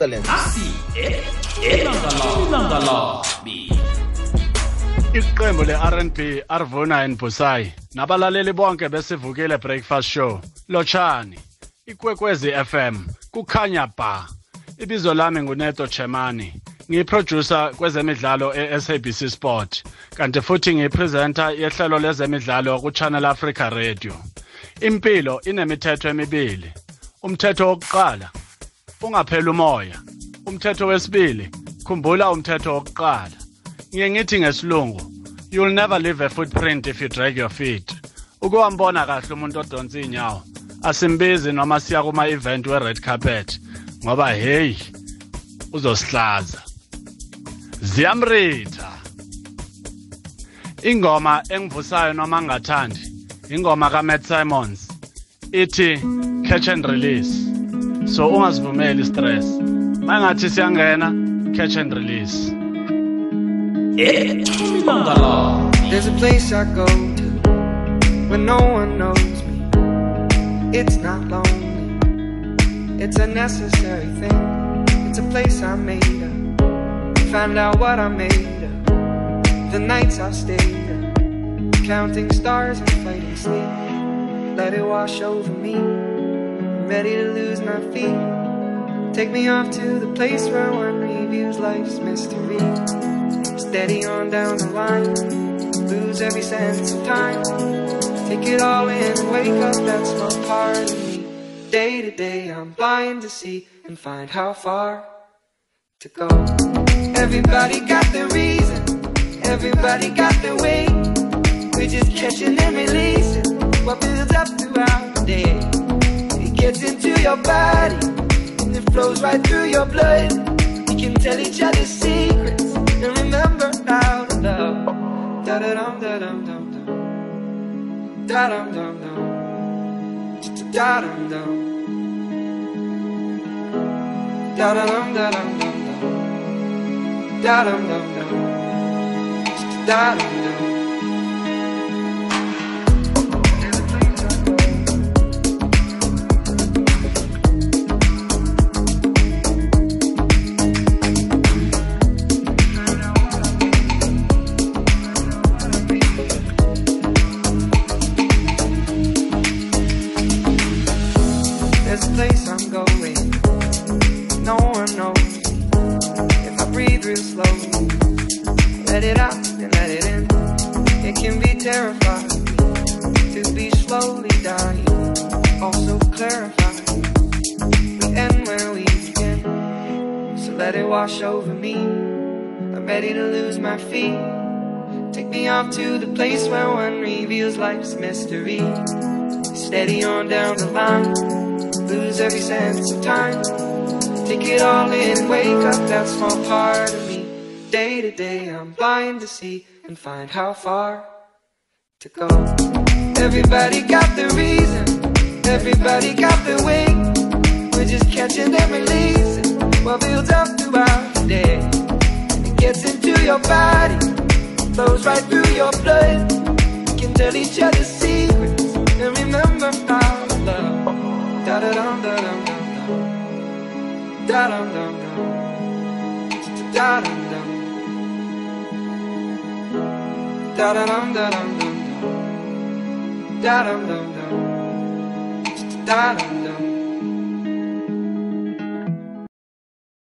asi elanga labi iqembu le-rnb arvuna and busai nabalaleli bonke besivukile breakfast show. Lotshani ikwekwezi fm kukhanya ba. Ibizo lami nguneto chemani ngiyiproducer kwezemidlalo e-sabc sport kanti futhi ngiyipresenter yehlelo lezemidlalo kuchannel africa radio. Impilo inemithetho emibili. Umthetho wokuqala ungapheli umoya. Umthetho wesibili khumbula umthetho wokuqala. Ngiye ngithi ngesilungu you'll never leave a footprint if you drag your feet. Ukuwambona kahle umuntu odonsa iy'nyawo asimbizi noma siya kuma-event we-red carpet ngoba heyi uzosihlaza. Ziyamritha. Ingoma engivusayo noma ngingathandi ingoma kaMatt Simons ithi catch and release. So ungazivumeli stress mangathi siyangena catch and release There's a place I go to when no one knows me. It's not lonely, it's a necessary thing. It's a place I made up. Find out what I made of. The nights I've stayed up, counting stars and fighting sleep. Let it wash over me. Ready to lose my feet. Take me off to the place where one reviews life's mystery. Steady on down the line, lose every sense of time. Take it all in and wake up that small part of me. Day to day, I'm blind to see and find how far to go. Everybody got their reason, everybody got their way. We're just catching and releasing what builds up throughout the day. Into your body it flows right through your blood. We can tell each other secrets and remember how to love. Da da dum da dum dum dum. Da dum dum dum. Da dum dum. Da da dum da dum dum dum. Da dum dum dum. Da dum place I'm going. No one knows. If I breathe real slowly, let it out and let it in. It can be terrifying to be slowly dying. Also clarifying. We end where we begin. So let it wash over me. I'm ready to lose my feet. Take me off to the place where one reveals life's mystery. Steady on down the line, lose every sense of time. Take it all in wake up that small part of me. Day to day, I'm blind to see and find how far to go. Everybody got the reason, everybody got the way. We're just catching and releasing what builds up throughout the day. It gets into your body, flows right through your blood. We can tell each other secrets and remember Da dum dum dum. Da dum dum. Da dum da dum dum. Da dum dum dum. Da dum dum.